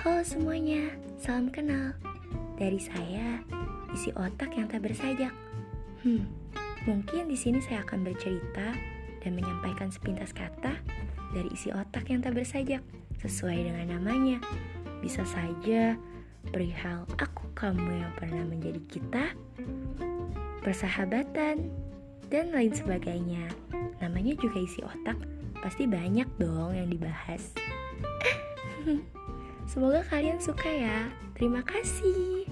Halo semuanya, salam kenal. Dari saya, isi otak yang tak bersajak. Hmm, mungkin di sini saya akan bercerita dan menyampaikan sepintas kata dari isi otak yang tak bersajak sesuai dengan namanya. Bisa saja perihal aku kamu yang pernah menjadi kita, persahabatan, dan lain sebagainya. Namanya juga isi otak, pasti banyak dong yang dibahas. Semoga kalian suka ya. Terima kasih.